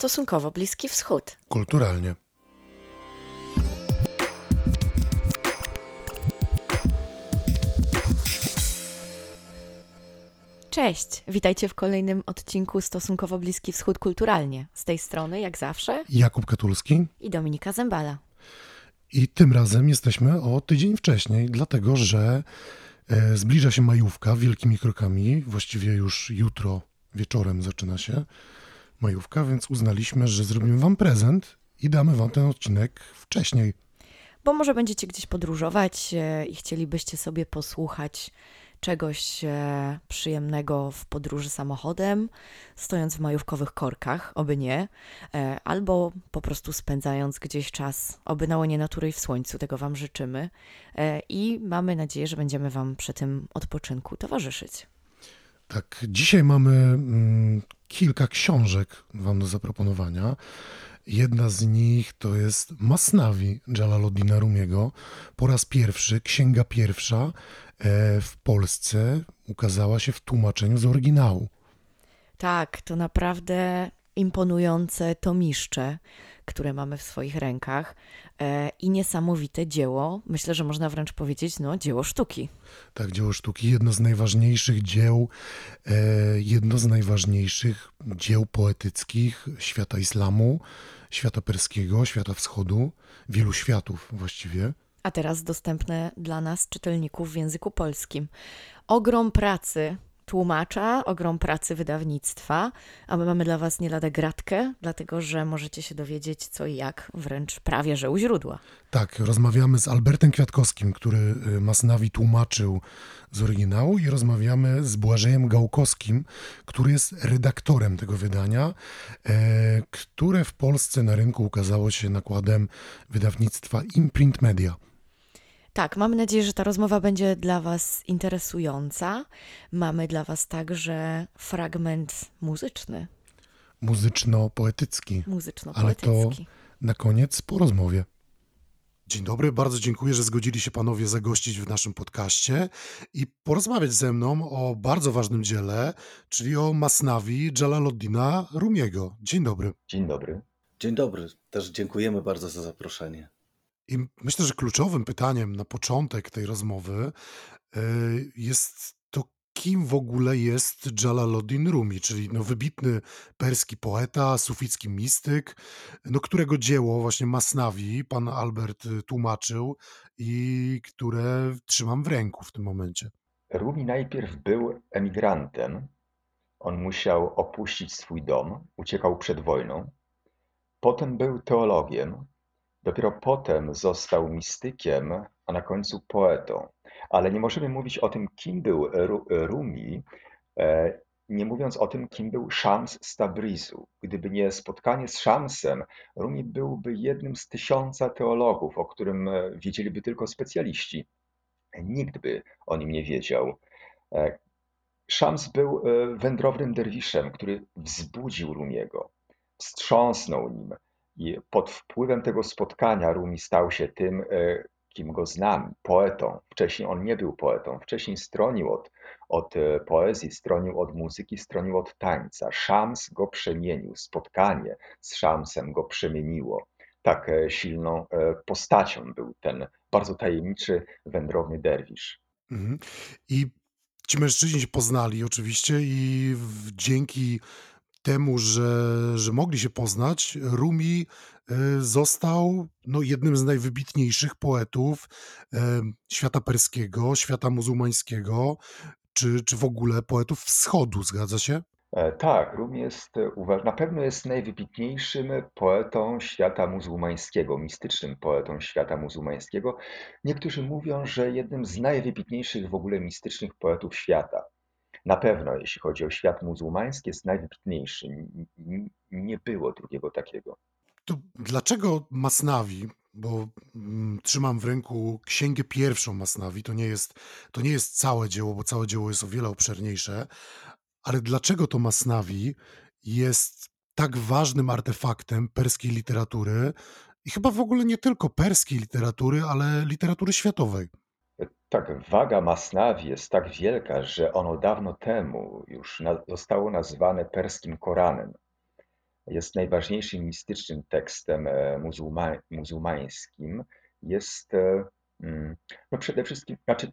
Stosunkowo Bliski Wschód. Kulturalnie. Cześć, witajcie w kolejnym odcinku Stosunkowo Bliski Wschód Kulturalnie. Z tej strony, jak zawsze, Jakub Katulski. i Dominika Zembala. I tym razem jesteśmy o tydzień wcześniej, dlatego że e, zbliża się majówka wielkimi krokami. Właściwie już jutro wieczorem zaczyna się majówka, więc uznaliśmy, że zrobimy Wam prezent i damy Wam ten odcinek wcześniej. Bo może będziecie gdzieś podróżować e, i chcielibyście sobie posłuchać czegoś e, przyjemnego w podróży samochodem, stojąc w majówkowych korkach, oby nie, e, albo po prostu spędzając gdzieś czas, oby na łonie natury i w słońcu, tego Wam życzymy. I mamy nadzieję, że będziemy Wam przy tym odpoczynku towarzyszyć. Tak, dzisiaj mamy mm, kilka książek Wam do zaproponowania. Jedna z nich to jest Masnawi Jalaluddina Rumiego. Po raz pierwszy, księga pierwsza e, w Polsce ukazała się w tłumaczeniu z oryginału. Tak, to naprawdę imponujące tomiszcze, które mamy w swoich rękach e, i niesamowite dzieło, myślę, że można wręcz powiedzieć, no, dzieło sztuki. Tak, dzieło sztuki, jedno z najważniejszych dzieł, e, jedno z najważniejszych dzieł poetyckich świata islamu, świata perskiego, świata wschodu, wielu światów właściwie. A teraz dostępne dla nas, czytelników w języku polskim. Ogrom pracy tłumacza, ogrom pracy wydawnictwa, a my mamy dla Was nie lada gratkę, dlatego że możecie się dowiedzieć co i jak, wręcz prawie że u źródła. Tak, rozmawiamy z Albertem Kwiatkowskim, który y, Masnawi tłumaczył z oryginału i rozmawiamy z Błażejem Gałkowskim, który jest redaktorem tego wydania, e, które w Polsce na rynku ukazało się nakładem wydawnictwa Imprint Media. Tak, mamy nadzieję, że ta rozmowa będzie dla Was interesująca. Mamy dla Was także fragment muzyczny, Muzyczno-poetycki. Ale to muzyczno-poetycki. na koniec po rozmowie. Dzień dobry, bardzo dziękuję, że zgodzili się panowie zagościć w naszym podcaście i porozmawiać ze mną o bardzo ważnym dziele, czyli o Masnawi Jalaluddina Rumiego. Dzień dobry. Dzień dobry. Dzień dobry, też dziękujemy bardzo za zaproszenie. I myślę, że kluczowym pytaniem na początek tej rozmowy y, jest to, kim w ogóle jest Jalaluddin Rumi, czyli no wybitny perski poeta, suficki mistyk, no którego dzieło właśnie Masnawi pan Albert y, tłumaczył i które trzymam w ręku w tym momencie. Rumi najpierw był emigrantem. On musiał opuścić swój dom, uciekał przed wojną. Potem był teologiem. Dopiero potem został mistykiem, a na końcu poetą. Ale nie możemy mówić o tym, kim był Ru- Rumi, e, nie mówiąc o tym, kim był Shams z Tabrizu. Gdyby nie spotkanie z Shamsem, Rumi byłby jednym z tysiąca teologów, o którym e, wiedzieliby tylko specjaliści. Nikt by o nim nie wiedział. E, Szams był wędrownym derwiszem, który wzbudził Rumiego, wstrząsnął nim i pod wpływem tego spotkania Rumi stał się tym, e, kim go znamy, poetą. Wcześniej on nie był poetą, wcześniej stronił od, od e, poezji, stronił od muzyki, stronił od tańca. Szams go przemienił, spotkanie z Szamsem go przemieniło. Tak e, silną postacią był ten bardzo tajemniczy, wędrowny derwisz. Mhm. I ci mężczyźni się poznali oczywiście i dzięki temu, że, że mogli się poznać, Rumi e, został no, jednym z najwybitniejszych poetów e, świata perskiego, świata muzułmańskiego, czy, czy w ogóle poetów wschodu, zgadza się? E, Tak, Rumi jest, na pewno jest najwybitniejszym poetą świata muzułmańskiego, mistycznym poetą świata muzułmańskiego. Niektórzy mówią, że jednym z najwybitniejszych w ogóle mistycznych poetów świata. Na pewno, jeśli chodzi o świat muzułmański, jest najwybitniejszy. Nie było drugiego takiego. To dlaczego Masnawi, bo mm, trzymam w ręku księgę pierwszą Masnawi, to nie jest, to nie jest całe dzieło, bo całe dzieło jest o wiele obszerniejsze, ale dlaczego to Masnawi jest tak ważnym artefaktem perskiej literatury i chyba w ogóle nie tylko perskiej literatury, ale literatury światowej? Tak, waga Masnawi jest tak wielka, że ono dawno temu już zostało nazwane perskim Koranem. jest najważniejszym mistycznym tekstem e, muzułma, muzułmańskim, jest e, mm, no przede wszystkim, znaczy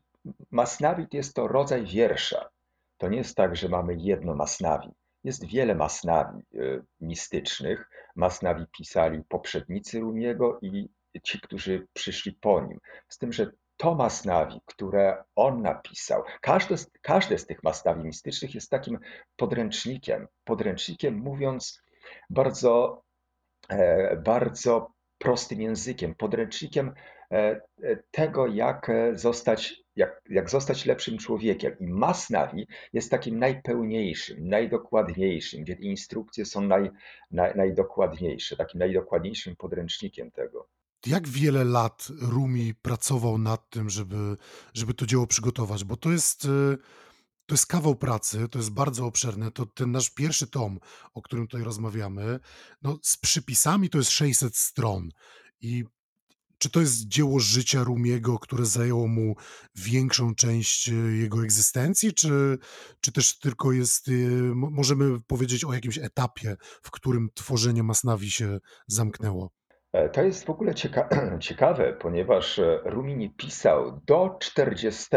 Masnawit jest to rodzaj wiersza. To nie jest tak, że mamy jedno Masnawi. Jest wiele Masnawi e, mistycznych. Masnawi pisali poprzednicy Rumiego i ci, którzy przyszli po nim. Z tym, że to Masnawi, które on napisał, każde z, każde z tych Masnawi mistycznych jest takim podręcznikiem. Podręcznikiem mówiąc bardzo, e, bardzo prostym językiem, podręcznikiem e, e, tego, jak zostać, jak, jak zostać lepszym człowiekiem. I Masnawi jest takim najpełniejszym, najdokładniejszym, gdzie instrukcje są naj, naj, najdokładniejsze, takim najdokładniejszym podręcznikiem tego. Jak wiele lat Rumi pracował nad tym, żeby, żeby to dzieło przygotować? Bo to jest to jest kawał pracy, to jest bardzo obszerne. To ten nasz pierwszy tom, o którym tutaj rozmawiamy, no z przypisami to jest 600 stron. I czy to jest dzieło życia Rumiego, które zajęło mu większą część e, jego egzystencji, czy, czy też tylko jest, e, możemy powiedzieć o jakimś etapie, w którym tworzenie Masnawi się zamknęło? E, to jest w ogóle cieka ciekawe, ponieważ Rumi nie pisał do 40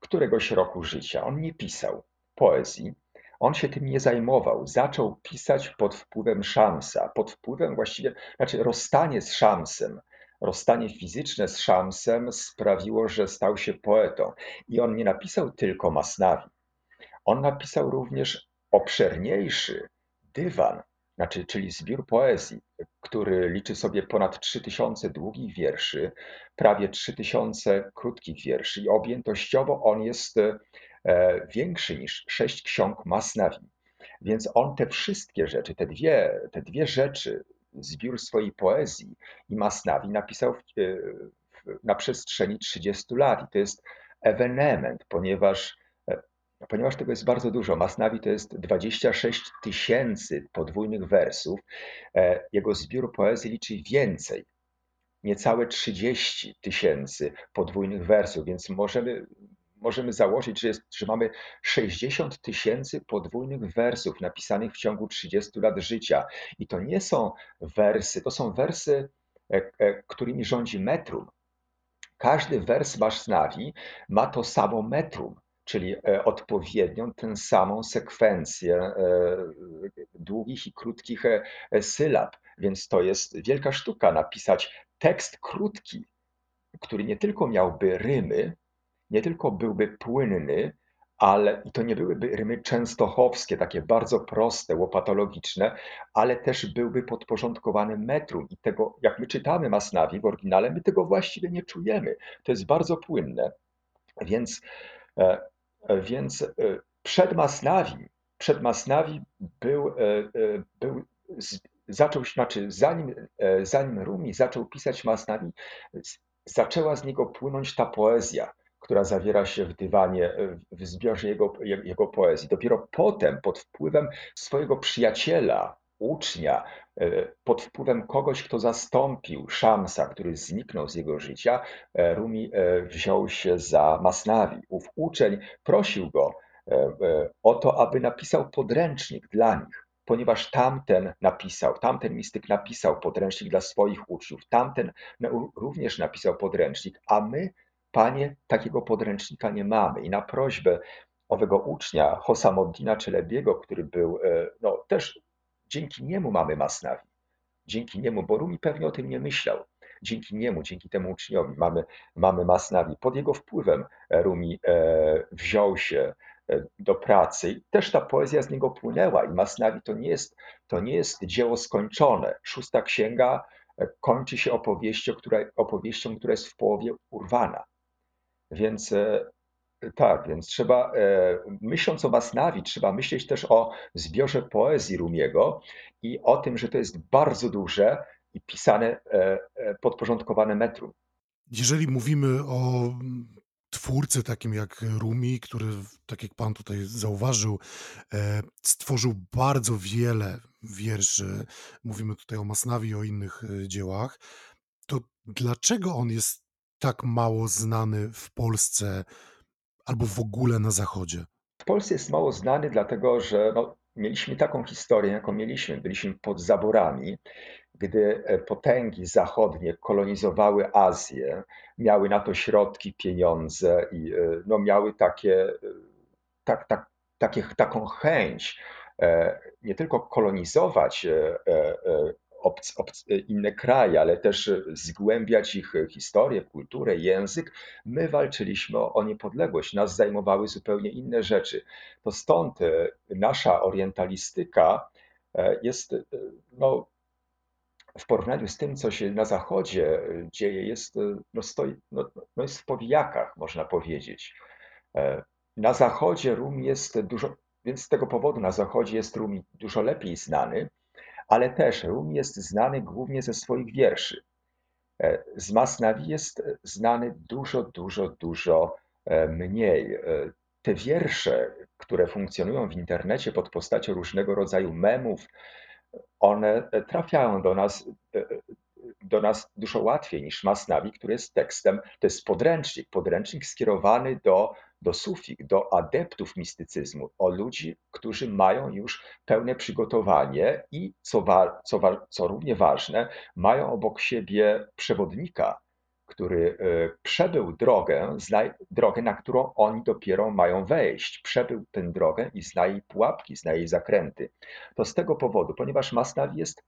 któregoś roku życia. On nie pisał poezji, on się tym nie zajmował. Zaczął pisać pod wpływem Szamsa, pod wpływem właściwie, znaczy rozstanie z Szamsem, rozstanie fizyczne z Szamsem sprawiło, że stał się poetą. I on nie napisał tylko Masnawi. On napisał również obszerniejszy dywan, znaczy, czyli zbiór poezji, który liczy sobie ponad 3000 długich wierszy, prawie 3000 krótkich wierszy i objętościowo on jest e, większy niż sześć ksiąg Masnawi. Więc on te wszystkie rzeczy, te dwie, te dwie rzeczy, zbiór swojej poezji i Masnawi napisał w, e, w, na przestrzeni 30 lat. I to jest ewenement, ponieważ ponieważ tego jest bardzo dużo. Masnawi to jest 26 tysięcy podwójnych wersów. E, jego zbiór poezji liczy więcej, niecałe 30 tysięcy podwójnych wersów, więc możemy, możemy założyć, że, jest, że mamy 60 tysięcy podwójnych wersów napisanych w ciągu 30 lat życia. I to nie są wersy, to są wersy, e, e, którymi rządzi metrum. Każdy wers Masnawi ma to samo metrum czyli e, odpowiednią, tę samą sekwencję e, długich i krótkich e, sylab. Więc to jest wielka sztuka napisać tekst krótki, który nie tylko miałby rymy, nie tylko byłby płynny, ale i to nie byłyby rymy częstochowskie, takie bardzo proste, łopatologiczne, ale też byłby podporządkowany metrum. I tego, jak my czytamy Masnawi w oryginale, my tego właściwie nie czujemy. To jest bardzo płynne. Więc więc e, przed Masnawi, przed Masnawi był, e, był zaczął, znaczy zanim, zanim Rumi zaczął pisać Masnawi, zaczęła z niego płynąć ta poezja, która zawiera się w dywanie, w zbiorze jego, jego poezji. Dopiero potem, pod wpływem swojego przyjaciela, ucznia, e, pod wpływem kogoś, kto zastąpił Szamsa, który zniknął z jego życia, e, Rumi e, wziął się za Masnawi. Ów uczeń prosił go o to, aby napisał podręcznik dla nich, ponieważ tamten napisał, tamten mistyk napisał podręcznik dla swoich uczniów, tamten również napisał podręcznik, a my, panie, takiego podręcznika nie mamy. I na prośbę owego ucznia, Hosamoddina Czelebiego, który był no, też Dzięki niemu mamy Masnawi. Dzięki niemu, bo Rumi pewnie o tym nie myślał. Dzięki niemu, dzięki temu uczniowi mamy, mamy Masnawi. Pod jego wpływem e, Rumi e, wziął się e, do pracy i też ta poezja z niego płynęła i Masnawi to nie jest, to nie jest dzieło skończone. Szósta księga kończy się opowieścią, która, opowieścią, która jest w połowie urwana. Więc tak, więc trzeba, e, myśląc o Masnawi, trzeba myśleć też o zbiorze poezji Rumiego i o tym, że to jest bardzo duże i pisane, e, e, podporządkowane metrum. Jeżeli mówimy o twórcy takim jak Rumi, który, tak jak pan tutaj zauważył, stworzył bardzo wiele wierszy, mówimy tutaj o Masnawi i o innych dziełach, to dlaczego on jest tak mało znany w Polsce albo w ogóle na Zachodzie? W Polsce jest mało znany, dlatego że no, mieliśmy taką historię, jaką mieliśmy. Byliśmy pod zaborami, gdy potęgi zachodnie kolonizowały Azję, miały na to środki, pieniądze i no, miały takie, tak, tak, takie, taką chęć nie tylko kolonizować obc, obc, inne kraje, ale też zgłębiać ich historię, kulturę, język. My walczyliśmy o, niepodległość, nas zajmowały zupełnie inne rzeczy. To stąd e, nasza orientalistyka e, jest e, no, w porównaniu z tym, co się na Zachodzie dzieje, jest, no, stoi, no, no jest w powijakach, można powiedzieć. Na Zachodzie rum jest dużo, więc z tego powodu na Zachodzie jest rum dużo lepiej znany ale też Rumi jest znany głównie ze swoich wierszy. E, z Masnawi jest znany dużo, dużo, dużo e, mniej. E, te wiersze, które funkcjonują w internecie pod postacią różnego rodzaju memów, one trafiają do nas, do nas dużo łatwiej niż Masnawi, który jest tekstem, to jest podręcznik, podręcznik skierowany do do sufik, do adeptów mistycyzmu, o ludzi, którzy mają już pełne przygotowanie i, co, wa, co, wa, co równie ważne, mają obok siebie przewodnika, który e, przebył drogę, zna, drogę, na którą oni dopiero mają wejść. Przebył tę drogę i zna jej pułapki, zna jej zakręty. To z tego powodu, ponieważ Masnawi jest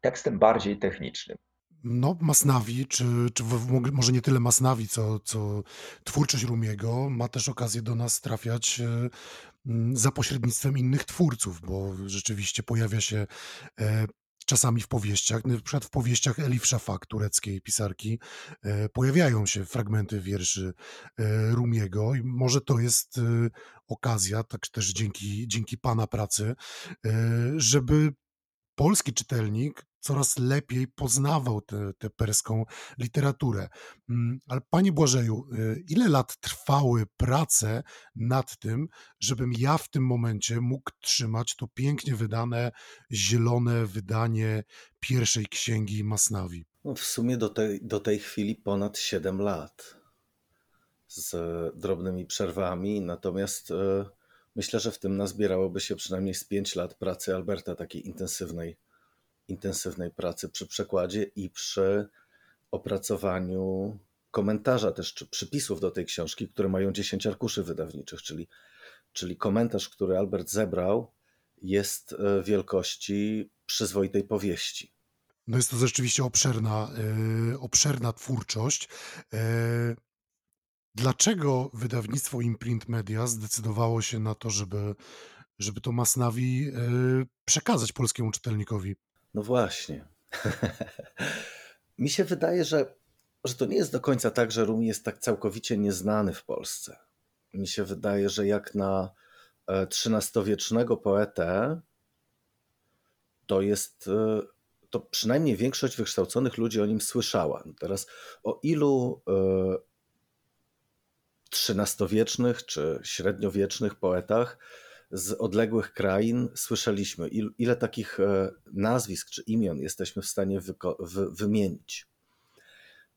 tekstem bardziej technicznym no, Masnawi, czy, czy może nie tyle Masnawi, co, co twórczość Rumiego, ma też okazję do nas trafiać e, za pośrednictwem innych twórców, bo rzeczywiście pojawia się e, czasami w powieściach, na przykład w powieściach Elif Szafak, tureckiej pisarki, e, pojawiają się fragmenty wierszy Rumiego i może to jest okazja, tak też dzięki, dzięki Pana pracy, żeby polski czytelnik coraz lepiej poznawał tę perską literaturę. Mm, ale panie Błażeju, y, ile lat trwały prace nad tym, żebym ja w tym momencie mógł trzymać to pięknie wydane, zielone wydanie pierwszej księgi Masnawi? No w sumie do tej, do tej chwili ponad 7 lat z drobnymi przerwami, natomiast e, myślę, że w tym nazbierałoby się przynajmniej z 5 lat pracy Alberta, takiej intensywnej intensywnej pracy przy przekładzie i przy opracowaniu komentarza też, czy przypisów do tej książki, które mają 10 arkuszy wydawniczych, czyli, czyli komentarz, który Albert zebrał, jest e, wielkości przyzwoitej powieści. No jest to rzeczywiście obszerna, yy, obszerna twórczość. Yy, dlaczego wydawnictwo Imprint Media zdecydowało się na to, żeby, żeby to Masnawi yy, przekazać polskiemu czytelnikowi? No właśnie. Mi się wydaje, że, że to nie jest do końca tak, że Rumi jest tak całkowicie nieznany w Polsce. Mi się wydaje, że jak na XIII-wiecznego e, poetę, to jest e, to przynajmniej większość wykształconych ludzi o nim słyszała. Teraz o ilu XIII-wiecznych e, czy średniowiecznych poetach z odległych krain słyszeliśmy, il, ile takich e, nazwisk czy imion jesteśmy w stanie wy wymienić.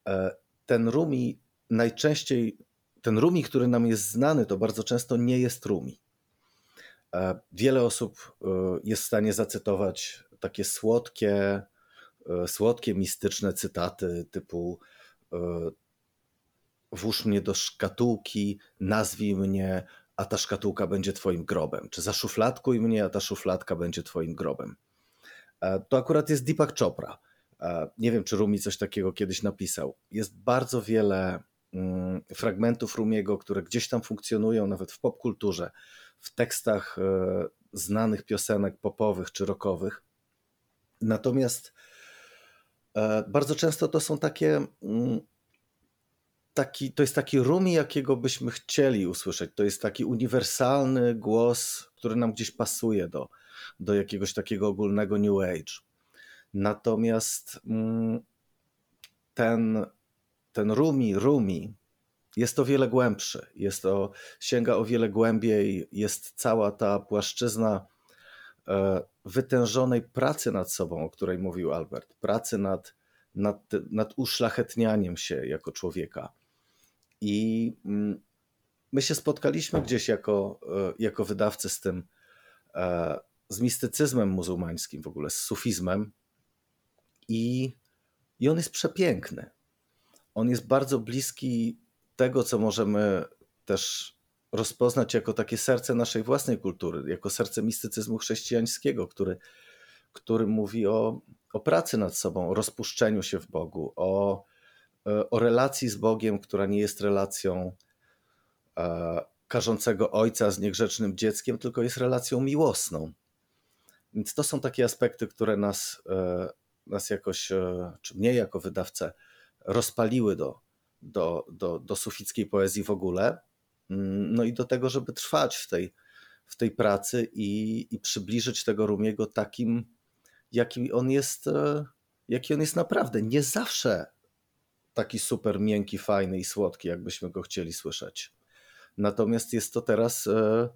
E, ten Rumi najczęściej, ten Rumi, który nam jest znany, to bardzo często nie jest Rumi. E, wiele osób jest w stanie zacytować takie słodkie, słodkie, mistyczne cytaty typu włóż mnie do szkatułki, nazwij mnie, a ta szkatułka będzie twoim grobem, czy zaszufladkuj mnie, a ta szufladka będzie twoim grobem. E, to akurat jest Deepak Chopra. E, nie wiem, czy Rumi coś takiego kiedyś napisał. Jest bardzo wiele mm, fragmentów Rumiego, które gdzieś tam funkcjonują, nawet w popkulturze, w tekstach e, znanych piosenek popowych czy rockowych. Natomiast bardzo często to są takie mm, taki, to jest taki rumi, jakiego byśmy chcieli usłyszeć. To jest taki uniwersalny głos, który nam gdzieś pasuje do, do jakiegoś takiego ogólnego New Age. Natomiast mm, ten, ten rumi, rumi jest o wiele głębszy. Jest to, sięga o wiele głębiej. Jest cała ta płaszczyzna e, wytężonej pracy nad sobą, o której mówił Albert. Pracy nad, nad, nad uszlachetnianiem się jako człowieka i mm, my się spotkaliśmy gdzieś jako, e, jako wydawcy z tym, e, z mistycyzmem muzułmańskim, w ogóle z sufizmem. I, I on jest przepiękny. On jest bardzo bliski tego, co możemy też rozpoznać jako takie serce naszej własnej kultury, jako serce mistycyzmu chrześcijańskiego, który, który mówi o, o pracy nad sobą, o rozpuszczeniu się w Bogu, o, o relacji z Bogiem, która nie jest relacją e, karzącego ojca z niegrzecznym dzieckiem, tylko jest relacją miłosną. Więc to są takie aspekty, które nas, e, nas jakoś, e, czy mnie jako wydawcę, rozpaliły do, do, do, do sufickiej poezji w ogóle. Mm, no i do tego, żeby trwać w tej, w tej pracy i, i przybliżyć tego Rumiego takim, jaki on jest, e, jaki on jest naprawdę. Nie zawsze taki super miękki, fajny i słodki, jakbyśmy go chcieli słyszeć. Natomiast jest to teraz, e,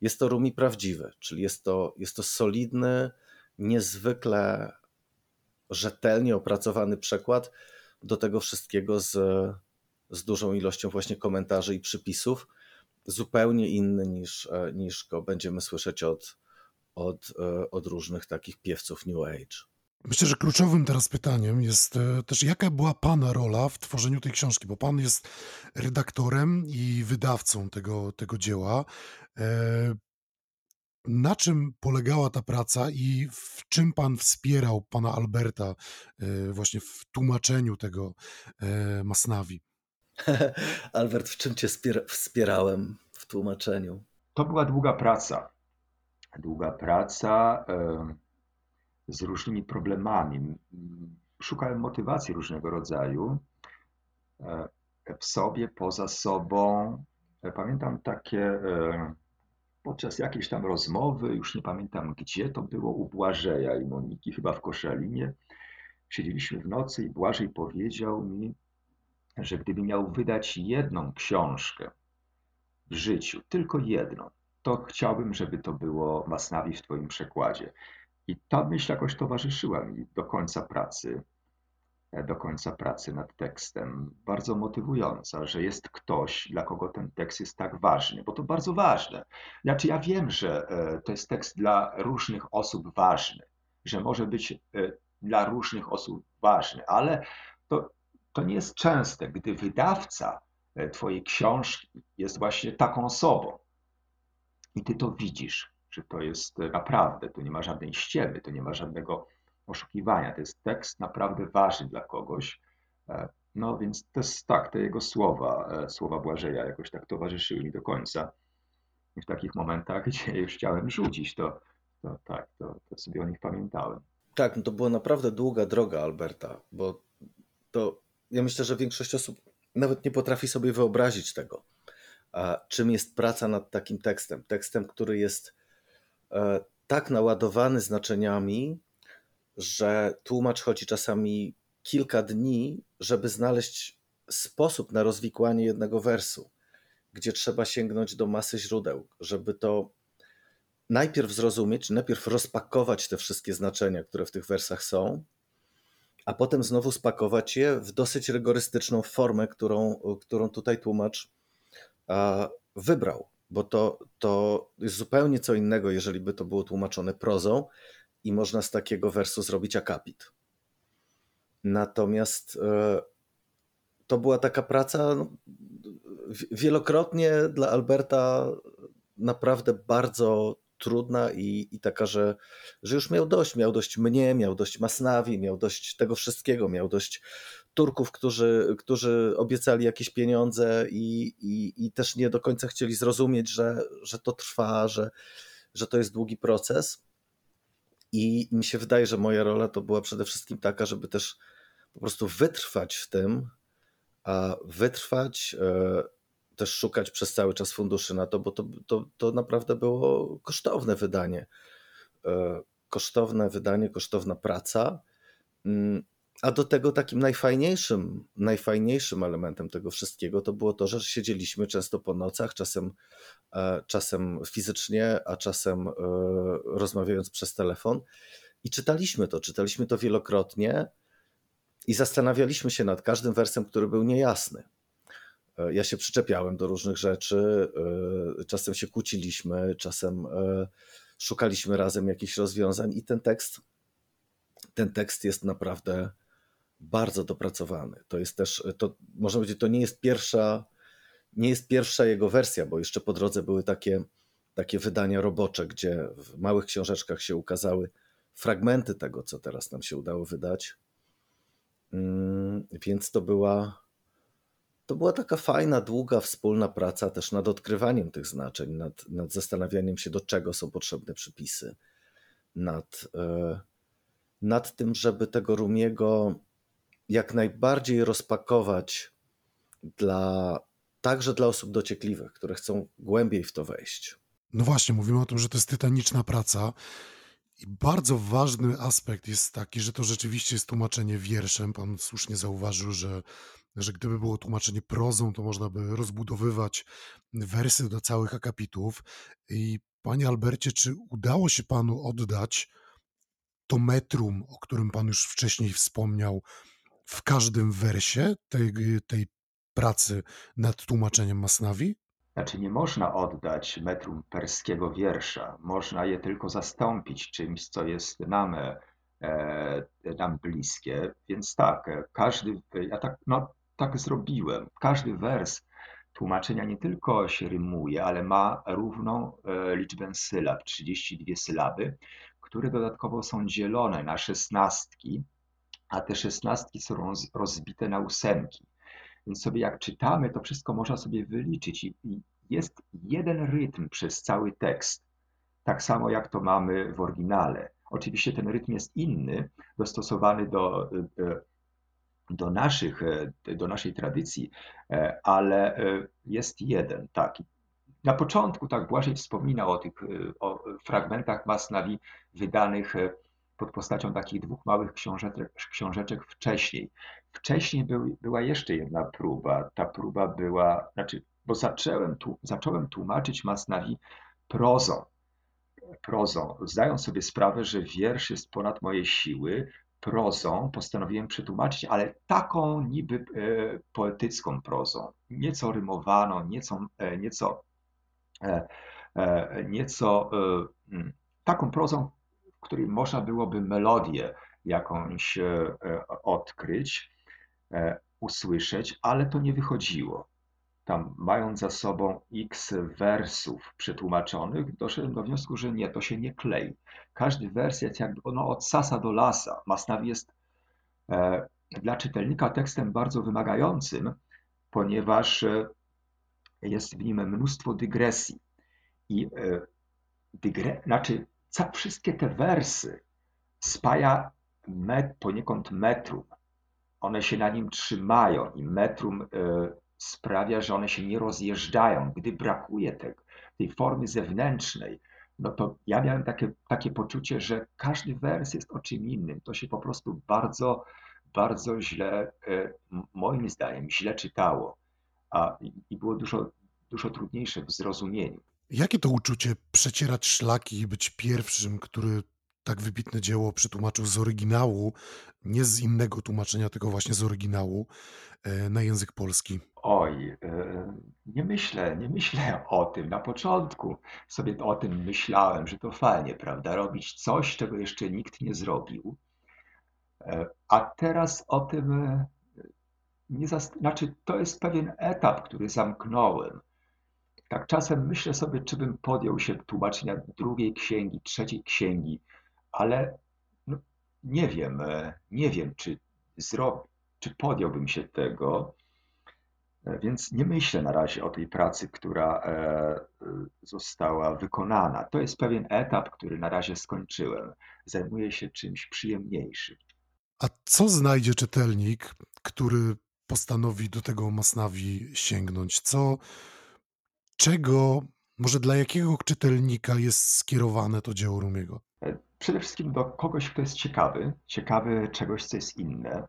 jest to Rumi prawdziwy, czyli jest to, jest to solidny, niezwykle rzetelnie opracowany przekład do tego wszystkiego z, z dużą ilością właśnie komentarzy i przypisów, zupełnie inny niż, e, niż go będziemy słyszeć od, od, e, od różnych takich piewców New Age. Myślę, że kluczowym teraz pytaniem jest e, też, jaka była Pana rola w tworzeniu tej książki, bo Pan jest redaktorem i wydawcą tego, tego dzieła. E, na czym polegała ta praca i w czym Pan wspierał Pana Alberta e, właśnie w tłumaczeniu tego Masnawi? Albert, w czym Cię wspierałem w tłumaczeniu? To była długa praca. Długa praca z różnymi problemami. Szukałem motywacji różnego rodzaju e, w sobie, poza sobą. E, pamiętam takie e, podczas jakiejś tam rozmowy, już nie pamiętam gdzie to było, u Błażeja i Moniki, chyba w Koszalinie. Siedzieliśmy w nocy i Błażej powiedział mi, że gdyby miał wydać jedną książkę w życiu, tylko jedną, to chciałbym, żeby to było Masnawi w Twoim przekładzie. I ta myśl jakoś towarzyszyła mi do końca pracy, e, do końca pracy nad tekstem. Bardzo motywująca, że jest ktoś, dla kogo ten tekst jest tak ważny, bo to bardzo ważne. Znaczy, ja wiem, że e, to jest tekst dla różnych osób ważny, że może być e, dla różnych osób ważny, ale to, to nie jest częste, gdy wydawca Twojej książki jest właśnie taką osobą. I ty to widzisz że to jest naprawdę, tu nie ma żadnej ściemy, tu nie ma żadnego oszukiwania. To jest tekst naprawdę ważny dla kogoś. E, no więc to jest tak, te jego słowa, e, słowa Błażeja jakoś tak towarzyszyły mi do końca. I w takich momentach, gdzie już chciałem rzucić, to, to tak, to, to sobie o nich pamiętałem. Tak, no to była naprawdę długa droga Alberta, bo to ja myślę, że większość osób nawet nie potrafi sobie wyobrazić tego, a czym jest praca nad takim tekstem. Tekstem, który jest E, tak naładowany znaczeniami, że tłumacz chodzi czasami kilka dni, żeby znaleźć sposób na rozwikłanie jednego wersu, gdzie trzeba sięgnąć do masy źródeł, żeby to najpierw zrozumieć, najpierw rozpakować te wszystkie znaczenia, które w tych wersach są, a potem znowu spakować je w dosyć rygorystyczną formę, którą, którą tutaj tłumacz wybrał bo to, to jest zupełnie co innego, jeżeli by to było tłumaczone prozą i można z takiego wersu zrobić akapit. Natomiast e, to była taka praca no, wielokrotnie dla Alberta naprawdę bardzo trudna i, i taka, że, że już miał dość. Miał dość mnie, miał dość Masnawi, miał dość tego wszystkiego, miał dość Turków, którzy, którzy obiecali jakieś pieniądze i, i, i też nie do końca chcieli zrozumieć, że, że to trwa, że, że to jest długi proces. I mi się wydaje, że moja rola to była przede wszystkim taka, żeby też po prostu wytrwać w tym, a wytrwać, e, też szukać przez cały czas funduszy na to, bo to, to, to naprawdę było kosztowne wydanie. E, kosztowne wydanie, kosztowna praca. A do tego takim najfajniejszym, najfajniejszym elementem tego wszystkiego to było to, że siedzieliśmy często po nocach, czasem, e, czasem fizycznie, a czasem e, rozmawiając przez telefon i czytaliśmy to. Czytaliśmy to wielokrotnie i zastanawialiśmy się nad każdym wersem, który był niejasny. E, ja się przyczepiałem do różnych rzeczy, czasem się kłóciliśmy, czasem szukaliśmy razem jakichś rozwiązań i ten tekst, ten tekst jest naprawdę bardzo dopracowany. To jest też, to można powiedzieć, to nie jest pierwsza, nie jest pierwsza jego wersja, bo jeszcze po drodze były takie, takie wydania robocze, gdzie w małych książeczkach się ukazały fragmenty tego, co teraz nam się udało wydać. Mm, więc to była, to była taka fajna, długa, wspólna praca też nad odkrywaniem tych znaczeń, nad, nad zastanawianiem się, do czego są potrzebne przypisy, nad, e, nad tym, żeby tego Rumiego jak najbardziej rozpakować dla, także dla osób dociekliwych, które chcą głębiej w to wejść. No właśnie, mówimy o tym, że to jest tytaniczna praca. I bardzo ważny aspekt jest taki, że to rzeczywiście jest tłumaczenie wierszem. Pan słusznie zauważył, że, że gdyby było tłumaczenie prozą, to można by rozbudowywać wersy do całych akapitów. I panie Albercie, czy udało się panu oddać to metrum, o którym pan już wcześniej wspomniał, w każdym wersie tej, tej pracy nad tłumaczeniem Masnawi? Znaczy nie można oddać metrum perskiego wiersza, można je tylko zastąpić czymś, co jest nam, e, nam bliskie. Więc tak, e, każdy, ja tak, no, tak zrobiłem. Każdy wers tłumaczenia nie tylko się rymuje, ale ma równą e, liczbę sylab, 32 sylaby, które dodatkowo są dzielone na szesnastki, a te szesnastki są rozbite na ósemki. Więc sobie jak czytamy, to wszystko można sobie wyliczyć i, jest jeden rytm przez cały tekst. Tak samo jak to mamy w oryginale. Oczywiście ten rytm jest inny, dostosowany do, e, do, naszych, e, do naszej tradycji, e, ale jest jeden. Tak. Na początku tak Błażej wspominał o tych o fragmentach Masnawi wydanych pod postacią takich dwóch małych książeczek, wcześniej. Wcześniej był, była jeszcze jedna próba. Ta próba była, znaczy, bo zacząłem, zacząłem tłumaczyć Masnawi prozą. Prozą, zdając sobie sprawę, że wiersz jest ponad moje siły, prozą postanowiłem przetłumaczyć, ale taką niby e, poetycką prozą, nieco rymowaną, nieco, e, nieco, e, nieco mm, taką prozą, w której można byłoby melodię jakąś e, odkryć, e, usłyszeć, ale to nie wychodziło. Tam, mając za sobą x wersów przetłumaczonych, doszedłem do wniosku, że nie, to się nie klei. Każdy wers jest jakby no, od sasa do lasa. Masnawi jest e, dla czytelnika tekstem bardzo wymagającym, ponieważ jest w nim mnóstwo dygresji. I dygre, znaczy wszystkie te wersy spaja met, poniekąd metrum. One się na nim trzymają i metrum y, sprawia, że one się nie rozjeżdżają. Gdy brakuje tego, tej formy zewnętrznej, no to ja miałem takie, takie poczucie, że każdy wers jest o czym innym. To się po prostu bardzo, bardzo źle, y, moim zdaniem, źle czytało. A, I było dużo, dużo trudniejsze w zrozumieniu. Jakie to uczucie przecierać szlaki i być pierwszym, który tak wybitne dzieło przetłumaczył z oryginału, nie z innego tłumaczenia, tylko właśnie z oryginału e, na język polski? Oj, e, nie myślę, nie myślę o tym. Na początku sobie o tym myślałem, że to fajnie, prawda? Robić coś, czego jeszcze nikt nie zrobił. E, a teraz o tym nie zast... Znaczy, to jest pewien etap, który zamknąłem. Tak czasem myślę sobie, czy bym podjął się tłumaczenia drugiej księgi, trzeciej księgi, ale no, nie wiem, e, nie wiem, czy zrobię, czy podjąłbym się tego, e, więc nie myślę na razie o tej pracy, która e, została wykonana. To jest pewien etap, który na razie skończyłem. Zajmuję się czymś przyjemniejszym. A co znajdzie czytelnik, który postanowi do tego Masnawi sięgnąć? Co, czego, może dla jakiego czytelnika jest skierowane to dzieło Rumiego? E, przede wszystkim do kogoś, kto jest ciekawy, ciekawy czegoś, co jest inne.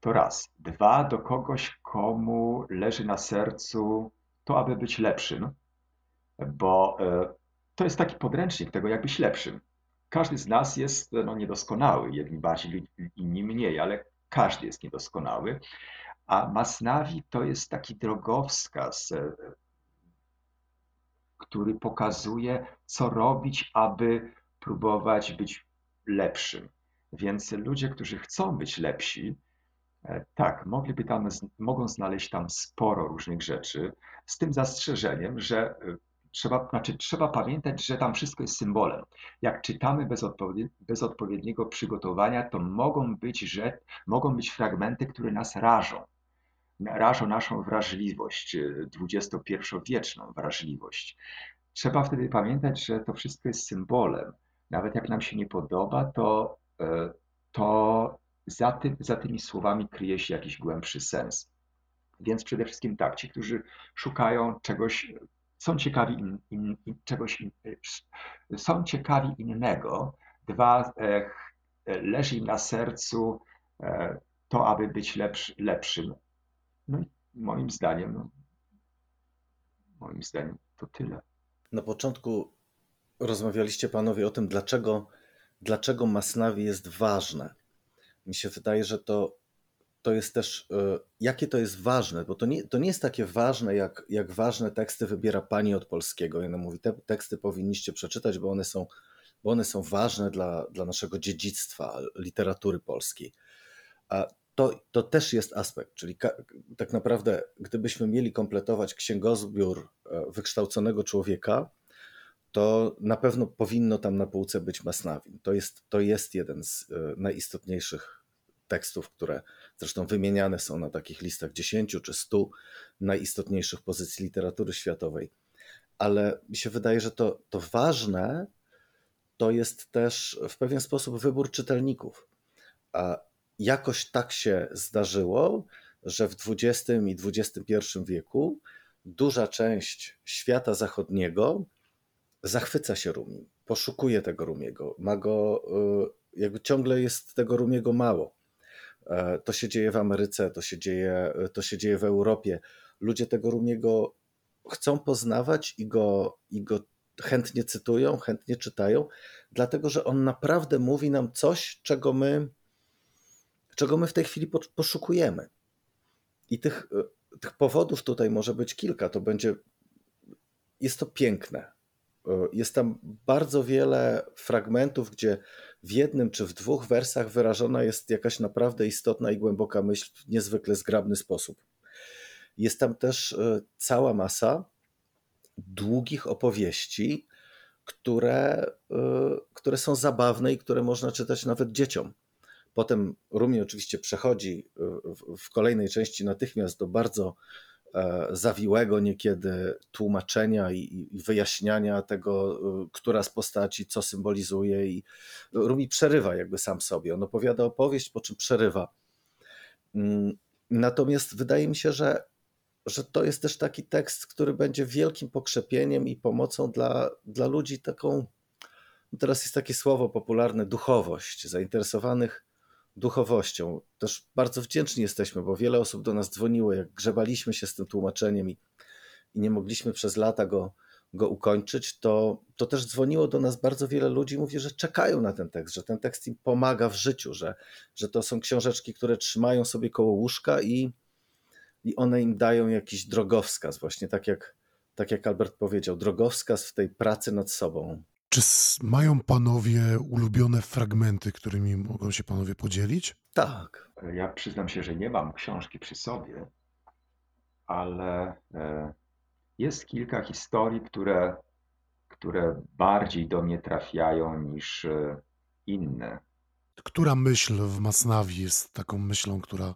To raz. Dwa, do kogoś, komu leży na sercu to, aby być lepszym, bo e, to jest taki podręcznik tego, jak być lepszym. Każdy z nas jest no, niedoskonały, jedni bardziej, inni mniej, ale każdy jest niedoskonały. A Masnawi to jest taki drogowskaz, e, który pokazuje, co robić, aby próbować być lepszym. Więc ludzie, którzy chcą być lepsi, e, tak, mogliby tam, mogą znaleźć tam sporo różnych rzeczy, z tym zastrzeżeniem, że e, trzeba, znaczy, trzeba pamiętać, że tam wszystko jest symbolem. Jak czytamy bez, odpowiedni, bez odpowiedniego przygotowania, to mogą być, że, mogą być fragmenty, które nas rażą. Rażą naszą wrażliwość, XXI-wieczną wrażliwość. Trzeba wtedy pamiętać, że to wszystko jest symbolem. Nawet jak nam się nie podoba, to, e, to za, za tymi słowami kryje się jakiś głębszy sens. Więc przede wszystkim tak, ci, którzy szukają czegoś, są ciekawi in, in, in, czegoś, są ciekawi innego. Dwa, leży im na sercu e, to, aby być lepszy, lepszym. No i moim zdaniem, no, moim zdaniem to tyle. Na początku rozmawialiście panowie o tym, dlaczego, dlaczego Masnawi jest ważne. Mi się wydaje, że to, to jest też, e, jakie to jest ważne, bo to nie, to nie jest takie ważne, jak, jak ważne teksty wybiera pani od polskiego. I ona mówi, te teksty powinniście przeczytać, bo one są, bo one są ważne dla, dla naszego dziedzictwa, literatury polskiej. A to, to też jest aspekt, czyli tak naprawdę, gdybyśmy mieli kompletować księgozbiór e, wykształconego człowieka, to na pewno powinno tam na półce być Masnawin. To jest, to jest jeden z e, najistotniejszych tekstów, które zresztą wymieniane są na takich listach 10 czy 100 najistotniejszych pozycji literatury światowej. Ale mi się wydaje, że to, to ważne to jest też w pewien sposób wybór czytelników. A jakoś tak się zdarzyło, że w XX i XXI wieku duża część świata zachodniego zachwyca się Rumim, poszukuje tego Rumiego, ma go, y, jakby ciągle jest tego Rumiego mało. E, to się dzieje w Ameryce, to się dzieje, to się dzieje w Europie. Ludzie tego Rumiego chcą poznawać i go, i go chętnie cytują, chętnie czytają, dlatego że on naprawdę mówi nam coś, czego my, czego my w tej chwili poszukujemy. I tych, y, tych powodów tutaj może być kilka. To będzie, jest to piękne. E, jest tam bardzo wiele fragmentów, gdzie w jednym czy w dwóch wersach wyrażona jest jakaś naprawdę istotna i głęboka myśl w niezwykle zgrabny sposób. Jest tam też e, cała masa długich opowieści, które, e, które są zabawne i które można czytać nawet dzieciom. Potem Rumi oczywiście przechodzi w kolejnej części natychmiast do bardzo E, zawiłego niekiedy tłumaczenia i wyjaśniania tego, e, która z postaci co symbolizuje i Rumi przerywa jakby sam sobie. On opowiada opowieść, po czym przerywa. Mm, natomiast wydaje mi się, że, że to jest też taki tekst, który będzie wielkim pokrzepieniem i pomocą dla, dla ludzi taką, teraz jest takie słowo popularne, duchowość, zainteresowanych duchowością. Też bardzo wdzięczni jesteśmy, bo wiele osób do nas dzwoniło, jak grzebaliśmy się z tym tłumaczeniem i, i nie mogliśmy przez lata go, go ukończyć, to, to też dzwoniło do nas bardzo wiele ludzi, mówi, że czekają na ten tekst, że ten tekst im pomaga w życiu, że, że to są książeczki, które trzymają sobie koło łóżka i, i one im dają jakiś drogowskaz, właśnie tak jak, tak jak Albert powiedział, drogowskaz w tej pracy nad sobą. Czy mają panowie ulubione fragmenty, którymi mogą się panowie podzielić? Tak. Ja przyznam się, że nie mam książki przy sobie, ale e, jest kilka historii, które, które bardziej do mnie trafiają niż e, inne. Która myśl w Masnawi jest taką myślą, która,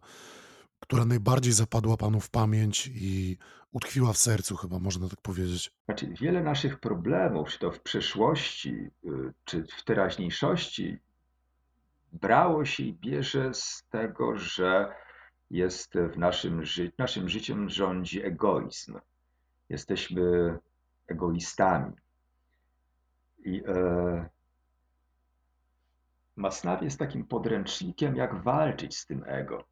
która najbardziej zapadła panu w pamięć i utkwiła w sercu, chyba można tak powiedzieć. Znaczy, wiele naszych problemów, czy to w przeszłości, y, czy w teraźniejszości, brało się i bierze z tego, że jest w naszym, ży naszym życiem rządzi egoizm. Jesteśmy egoistami. I e, Masnaw jest takim podręcznikiem, jak walczyć z tym ego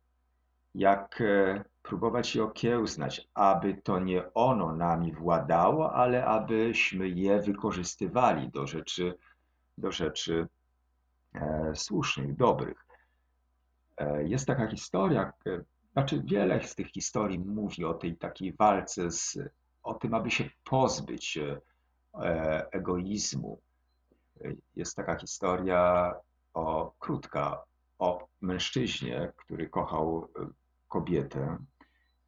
jak e, próbować je okiełznać, aby to nie ono nami władało, ale abyśmy je wykorzystywali do rzeczy, do rzeczy e, słusznych, dobrych. E, jest taka historia, znaczy wiele z tych historii mówi o tej takiej walce, z, o tym, aby się pozbyć egoizmu. Jest taka historia o krótka o mężczyźnie, który kochał kobietę,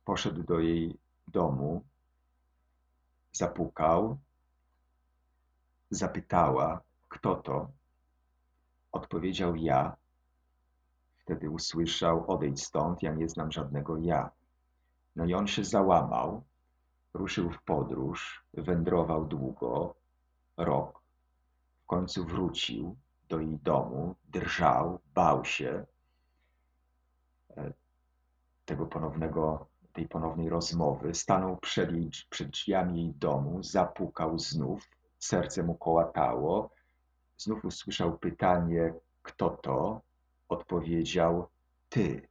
poszedł do jej domu, zapukał, zapytała, kto to. Odpowiedział ja. Wtedy usłyszał: Odejdź stąd, ja nie znam żadnego ja. No i on się załamał, ruszył w podróż, wędrował długo, rok. W końcu wrócił do jej domu, drżał, bał się tego ponownego, tej ponownej rozmowy. Stanął przed, jej, przed drzwiami jej domu, zapukał znów, serce mu kołatało. Znów usłyszał pytanie, kto to? Odpowiedział, ty.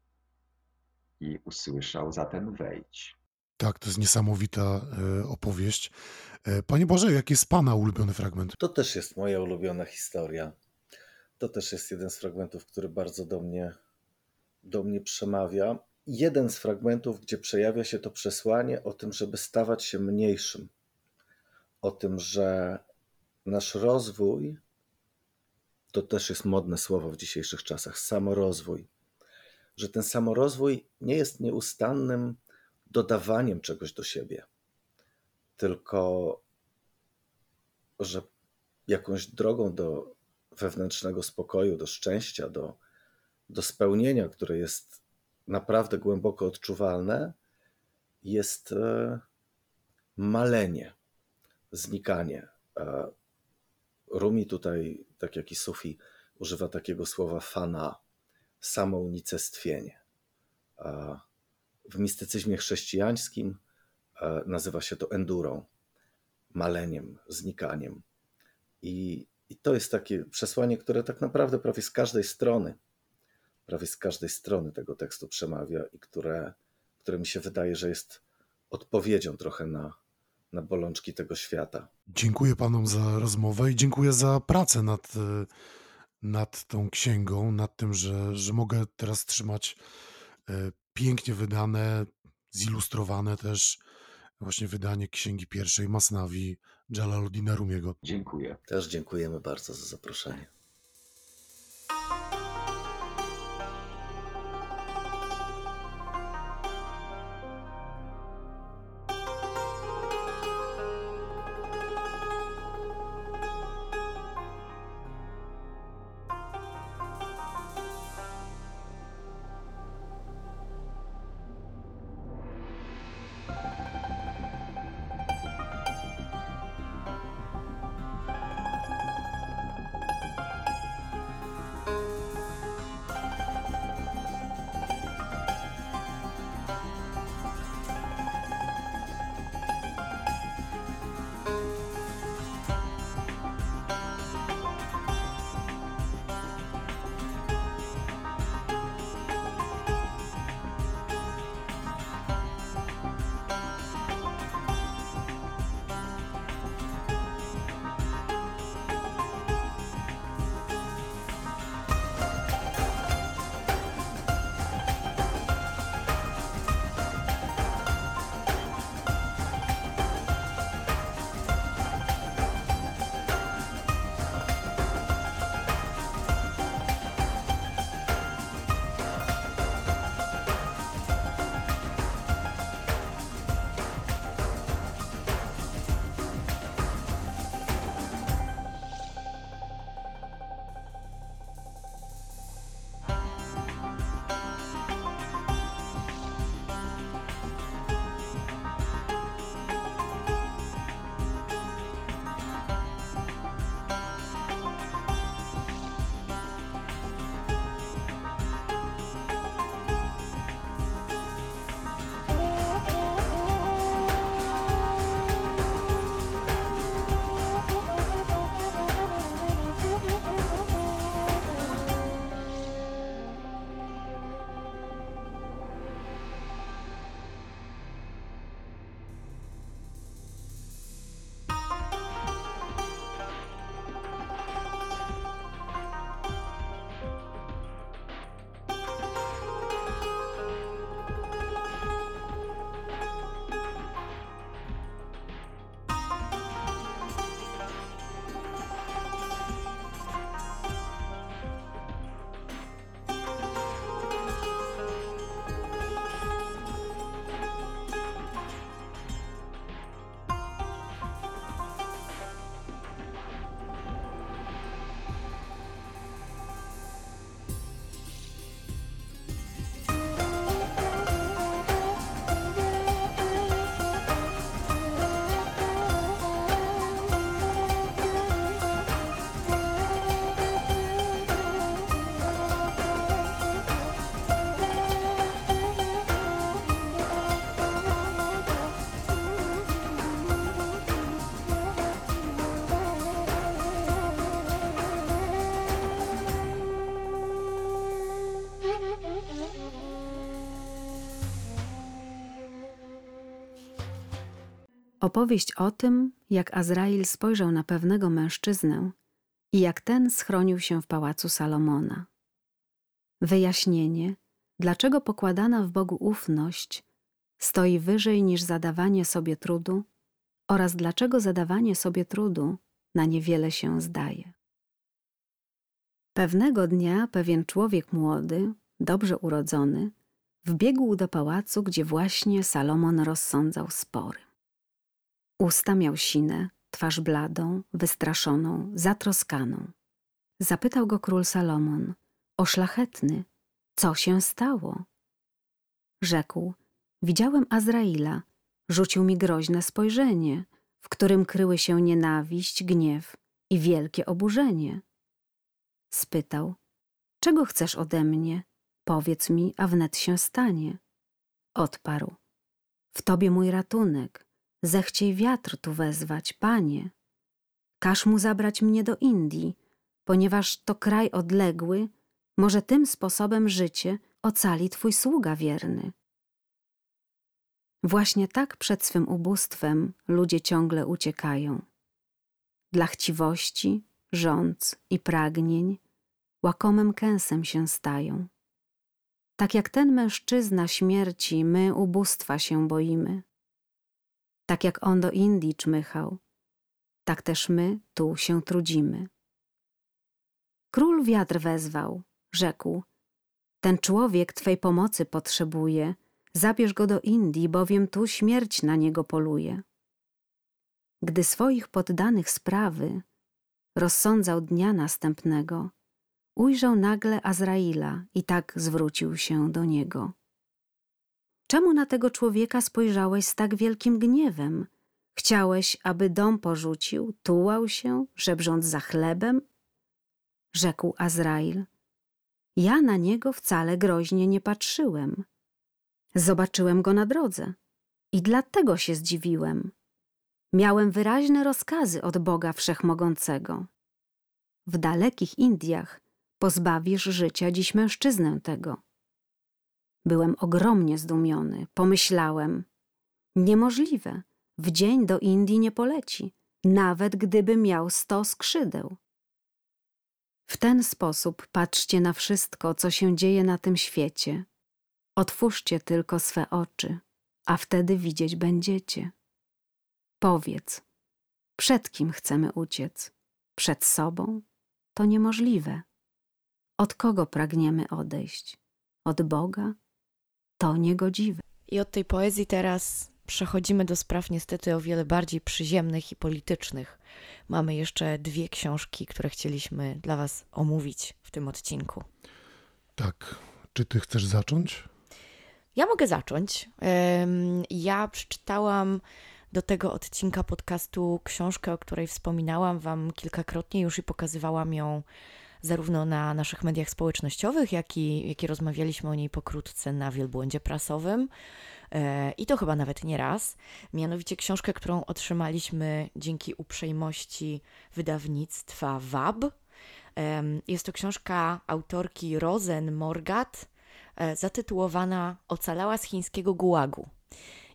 I usłyszał, zatem wejdź. Tak, to jest niesamowita e, opowieść. E, Panie Boże, jaki jest Pana ulubiony fragment? To też jest moja ulubiona historia. To też jest jeden z fragmentów, który bardzo do mnie, do mnie przemawia. Jeden z fragmentów, gdzie przejawia się to przesłanie o tym, żeby stawać się mniejszym. O tym, że nasz rozwój to też jest modne słowo w dzisiejszych czasach samorozwój. Że ten samorozwój nie jest nieustannym dodawaniem czegoś do siebie, tylko że jakąś drogą do wewnętrznego spokoju, do szczęścia, do, do spełnienia, które jest naprawdę głęboko odczuwalne, jest e, malenie, znikanie. Rumi tutaj, tak jak i Sufi, używa takiego słowa fana, samounicestwienie. W mistycyzmie chrześcijańskim e, nazywa się to endurą, maleniem, znikaniem. I, I to jest takie przesłanie, które tak naprawdę prawie z każdej strony, prawie z każdej strony tego tekstu przemawia i które, które mi się wydaje, że jest odpowiedzią trochę na, na bolączki tego świata. Dziękuję Panom za rozmowę i dziękuję za pracę nad, nad tą księgą, nad tym, że, że mogę teraz trzymać e, pięknie wydane, zilustrowane też właśnie wydanie księgi pierwszej Masnawi Jalaluddina Rumiego. Dziękuję. Też dziękujemy bardzo za zaproszenie. Opowieść o tym, jak Azrail spojrzał na pewnego mężczyznę i jak ten schronił się w pałacu Salomona. Wyjaśnienie, dlaczego pokładana w Bogu ufność stoi wyżej niż zadawanie sobie trudu oraz dlaczego zadawanie sobie trudu na niewiele się zdaje. Pewnego dnia pewien człowiek młody, dobrze urodzony, wbiegł do pałacu, gdzie właśnie Salomon rozsądzał spory. Usta miał sine, twarz bladą, wystraszoną, zatroskaną. Zapytał go król Salomon, o szlachetny, co się stało? Rzekł, widziałem Azraila, rzucił mi groźne spojrzenie, w którym kryły się nienawiść, gniew i wielkie oburzenie. Spytał, czego chcesz ode mnie? Powiedz mi, a wnet się stanie. Odparł, w tobie mój ratunek, Zechciej wiatr tu wezwać, panie. Każ mu zabrać mnie do Indii, ponieważ to kraj odległy, może tym sposobem życie ocali twój sługa wierny. Właśnie tak przed swym ubóstwem ludzie ciągle uciekają. Dla chciwości, rządz i pragnień łakomym kęsem się stają. Tak jak ten mężczyzna śmierci, my ubóstwa się boimy. Tak jak on do Indii czmychał, tak też my tu się trudzimy. Król wiatr wezwał, rzekł: Ten człowiek twej pomocy potrzebuje, zabierz go do Indii, bowiem tu śmierć na niego poluje. Gdy swoich poddanych sprawy rozsądzał dnia następnego, ujrzał nagle Azraila i tak zwrócił się do niego. Czemu na tego człowieka spojrzałeś z tak wielkim gniewem? Chciałeś, aby dom porzucił, tułał się, żebrząc za chlebem? Rzekł Azrail. Ja na niego wcale groźnie nie patrzyłem. Zobaczyłem go na drodze i dlatego się zdziwiłem. Miałem wyraźne rozkazy od Boga Wszechmogącego. W dalekich Indiach pozbawisz życia dziś mężczyznę tego. Byłem ogromnie zdumiony. Pomyślałem, niemożliwe, w dzień do Indii nie poleci, nawet gdyby miał sto skrzydeł. W ten sposób patrzcie na wszystko, co się dzieje na tym świecie. Otwórzcie tylko swe oczy, a wtedy widzieć będziecie. Powiedz, przed kim chcemy uciec? Przed sobą? To niemożliwe. Od kogo pragniemy odejść? Od Boga to niegodziwe. I od tej poezji teraz przechodzimy do spraw niestety o wiele bardziej przyziemnych i politycznych. Mamy jeszcze dwie książki, które chcieliśmy dla Was omówić w tym odcinku. Tak. Czy Ty chcesz zacząć? Ja mogę zacząć. Ja przeczytałam do tego odcinka podcastu książkę, o której wspominałam Wam kilkakrotnie już i pokazywałam ją zarówno na naszych mediach społecznościowych, jak i, jak i rozmawialiśmy o niej pokrótce na wielbłądzie prasowym. E, I to chyba nawet nie raz. Mianowicie książkę, którą otrzymaliśmy dzięki uprzejmości wydawnictwa WAB. Jest to książka autorki Rosen Morgat, e, zatytułowana Ocalała z chińskiego gułagu.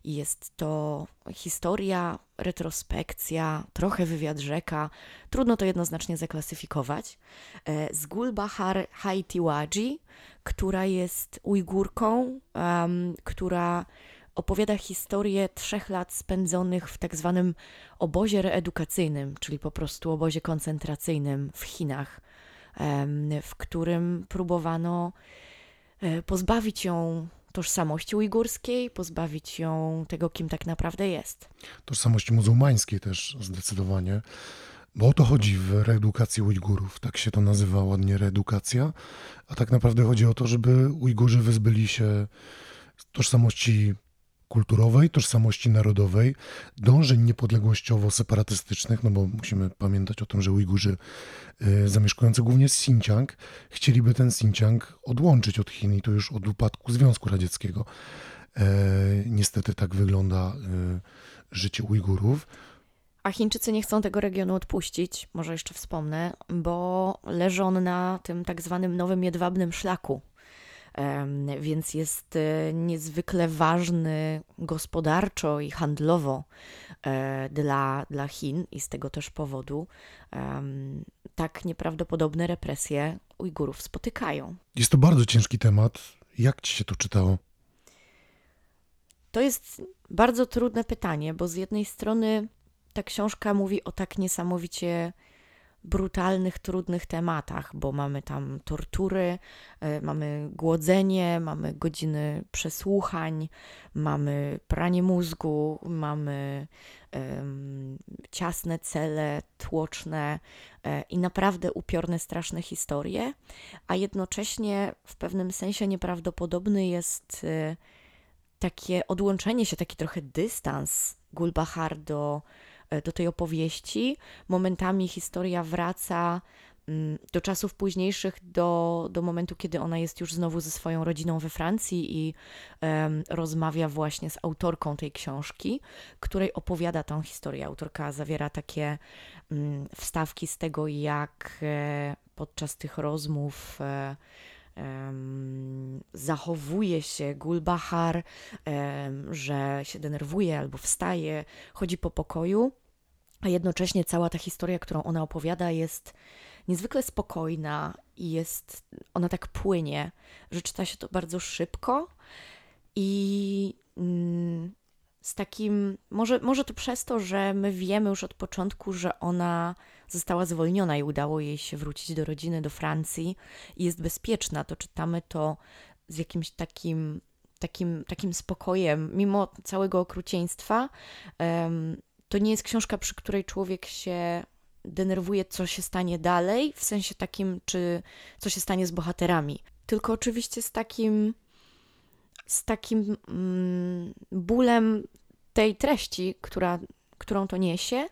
Jest to historia, retrospekcja, trochę wywiad rzeka. Trudno to jednoznacznie zaklasyfikować. E, z Gulbahar Haitiwaji, która jest Ujgurką, um, która opowiada historię trzech lat spędzonych w tak zwanym obozie reedukacyjnym, czyli po prostu obozie koncentracyjnym w Chinach, w którym próbowano e, pozbawić ją tożsamości ujgurskiej, pozbawić ją tego, kim tak naprawdę jest. Tożsamości muzułmańskiej też zdecydowanie, bo o to chodzi w reedukacji Ujgurów. Tak się to nazywa ładnie reedukacja, a tak naprawdę chodzi o to, żeby Ujgurzy wyzbyli się tożsamości kulturowej, tożsamości narodowej, dążeń niepodległościowo-separatystycznych, no bo musimy pamiętać o tym, że Ujgurzy y, zamieszkujący głównie Xinjiang chcieliby ten Xinjiang odłączyć od Chin i to już od upadku Związku Radzieckiego. E, niestety tak wygląda y, życie Ujgurów. A Chińczycy nie chcą tego regionu odpuścić, może jeszcze wspomnę, bo leżą na tym tak zwanym nowym jedwabnym szlaku, więc jest e, niezwykle ważny gospodarczo i handlowo e, dla, dla Chin i z tego też powodu tak nieprawdopodobne represje Ujgurów spotykają. Jest to bardzo ciężki temat. Jak ci się to czytało? To jest bardzo trudne pytanie, bo z jednej strony ta książka mówi o tak niesamowicie brutalnych, trudnych tematach, bo mamy tam tortury, e, mamy głodzenie, mamy godziny przesłuchań, mamy pranie mózgu, mamy um, ciasne cele, tłoczne e, i naprawdę upiorne, straszne historie, a jednocześnie w pewnym sensie nieprawdopodobny jest e, takie odłączenie się, taki trochę dystans Gulbahar do do tej opowieści. Momentami historia wraca mm, do czasów późniejszych, do, do momentu, kiedy ona jest już znowu ze swoją rodziną we Francji i um, rozmawia właśnie z autorką tej książki, której opowiada tą historię. Autorka zawiera takie um, wstawki z tego, jak e, podczas tych rozmów e, zachowuje się Gulbahar, że się denerwuje albo wstaje, chodzi po pokoju a jednocześnie cała ta historia, którą ona opowiada, jest niezwykle spokojna i jest, ona tak płynie, że czyta się to bardzo szybko i mm, z takim, może, może to przez to, że my wiemy już od początku, że ona została zwolniona i udało jej się wrócić do rodziny, do Francji i jest bezpieczna, to czytamy to z jakimś takim, takim, takim spokojem, mimo całego okrucieństwa. To nie jest książka, przy której człowiek się denerwuje, co się stanie dalej, w sensie takim, czy co się stanie z bohaterami. Tylko oczywiście z takim, z takim mm, bólem tej treści, która, którą to niesie,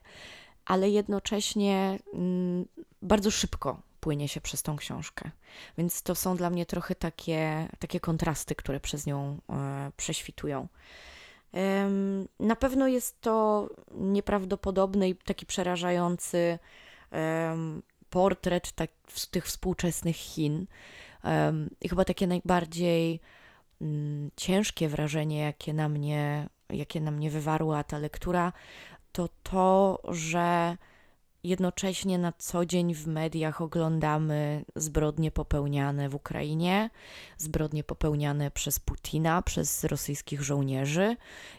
ale jednocześnie mm, bardzo szybko płynie się przez tą książkę. Więc to są dla mnie trochę takie, takie kontrasty, które przez nią e, prześwitują. Na pewno jest to nieprawdopodobny i taki przerażający portret tak, tych współczesnych Chin. I chyba takie najbardziej mm, ciężkie wrażenie, jakie na mnie, jakie na mnie wywarła ta lektura, to to, że Jednocześnie na co dzień w mediach oglądamy zbrodnie popełniane w Ukrainie, zbrodnie popełniane przez Putina, przez rosyjskich żołnierzy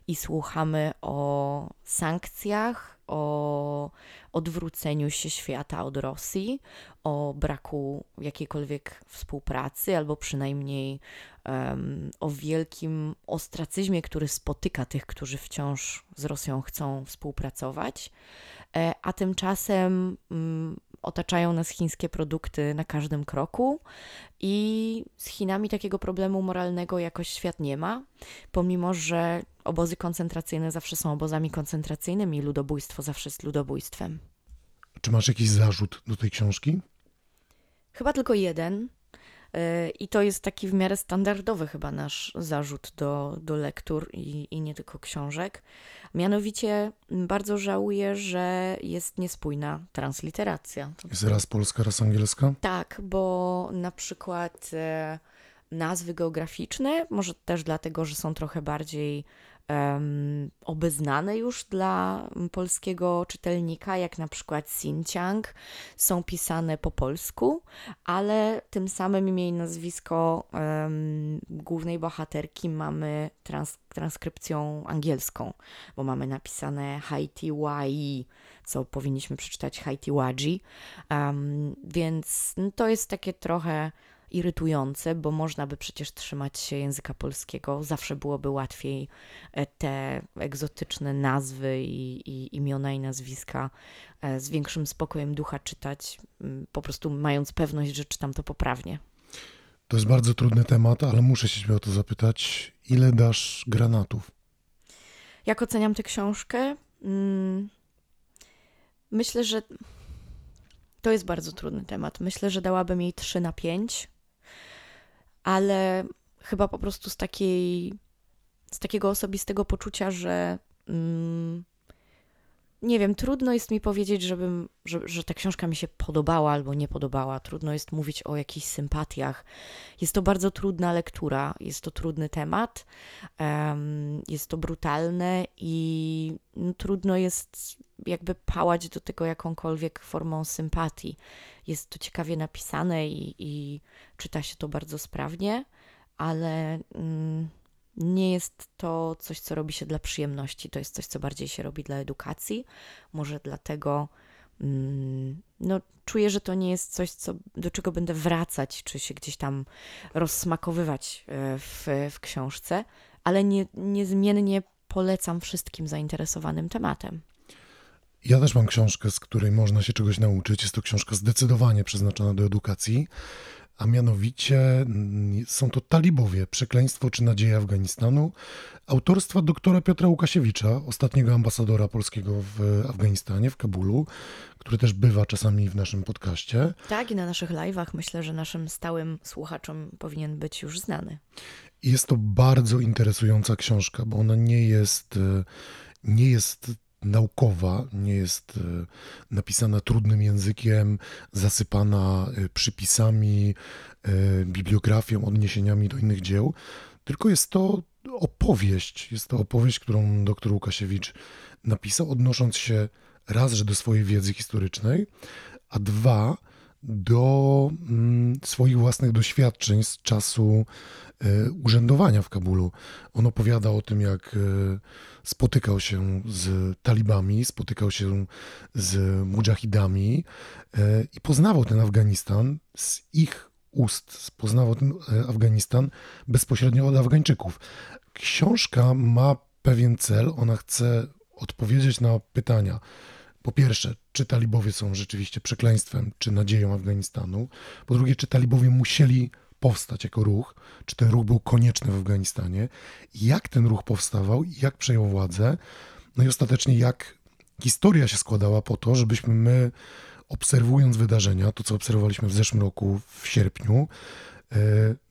i słuchamy o sankcjach, o odwróceniu się świata od Rosji, o braku jakiejkolwiek współpracy, albo przynajmniej o wielkim ostracyzmie, który spotyka tych, którzy wciąż z Rosją chcą współpracować. E, a tymczasem mm, otaczają nas chińskie produkty na każdym kroku i z Chinami takiego problemu moralnego jakoś świat nie ma, pomimo że obozy koncentracyjne zawsze są obozami koncentracyjnymi, ludobójstwo zawsze jest ludobójstwem. Czy masz jakiś zarzut do tej książki? Chyba tylko jeden. I to jest taki w miarę standardowy chyba nasz zarzut do, do lektur i, i nie tylko książek. Mianowicie bardzo żałuję, że jest niespójna transliteracja. Jest raz polska, raz angielska? Tak, bo na przykład e, nazwy geograficzne, może też dlatego, że są trochę bardziej um, obeznane już dla polskiego czytelnika, jak na przykład Xinjiang, są pisane po polsku, ale tym samym imię i nazwisko um, głównej bohaterki mamy trans transkrypcją angielską, bo mamy napisane Haiti Wai, co powinniśmy przeczytać Haiti Waji, um, więc to jest takie trochę irytujące, bo można by przecież trzymać się języka polskiego. Zawsze byłoby łatwiej e, te egzotyczne nazwy i, i imiona i nazwiska e, z większym spokojem ducha czytać, po prostu mając pewność, że czytam to poprawnie. To jest bardzo trudny temat, ale muszę się o to zapytać. Ile dasz granatów? Jak oceniam tę książkę? Mm, myślę, że to jest bardzo trudny temat. Myślę, że dałabym jej 3 na 5 ale chyba po prostu z takiej, z takiego osobistego poczucia, że mm, nie wiem, trudno jest mi powiedzieć, żebym, że, że ta książka mi się podobała albo nie podobała. Trudno jest mówić o jakichś sympatiach. Jest to bardzo trudna lektura, jest to trudny temat, um, jest to brutalne i no, trudno jest jakby pałać do tego jakąkolwiek formą sympatii. Jest to ciekawie napisane i, i czyta się to bardzo sprawnie, ale. Um, nie jest to coś, co robi się dla przyjemności, to jest coś, co bardziej się robi dla edukacji. Może dlatego mm, no, czuję, że to nie jest coś, co, do czego będę wracać, czy się gdzieś tam rozsmakowywać e, w, w książce, ale nie, niezmiennie polecam wszystkim zainteresowanym tematem. Ja też mam książkę, z której można się czegoś nauczyć. Jest to książka zdecydowanie przeznaczona do edukacji a mianowicie są to Talibowie, Przekleństwo czy Nadzieja Afganistanu, autorstwa doktora Piotra Łukasiewicza, ostatniego ambasadora polskiego w Afganistanie, w Kabulu, który też bywa czasami w naszym podcaście. Tak, i na naszych live'ach myślę, że naszym stałym słuchaczom powinien być już znany. Jest to bardzo interesująca książka, bo ona nie jest, e, nie jest naukowa, nie jest e, napisana trudnym językiem, zasypana e, przypisami, e, bibliografią, odniesieniami do innych dzieł, tylko jest to opowieść. Jest to opowieść, którą dr Łukasiewicz napisał, odnosząc się raz, że do swojej wiedzy historycznej, a dwa, do mm, swoich własnych doświadczeń z czasu urzędowania w Kabulu. On opowiada o tym, jak spotykał się z talibami, spotykał się z mujahidami e, i poznawał ten Afganistan z ich ust, poznawał ten e, Afganistan bezpośrednio od Afgańczyków. Książka ma pewien cel, ona chce odpowiedzieć na pytania. Po pierwsze, czy talibowie są rzeczywiście przekleństwem, czy nadzieją Afganistanu? Po drugie, czy talibowie musieli powstać jako ruch, czy ten ruch był konieczny w Afganistanie, jak ten ruch powstawał, jak przejął władzę, no i ostatecznie jak historia się składała po to, żebyśmy my, obserwując wydarzenia, to co obserwowaliśmy w zeszłym roku w sierpniu, e,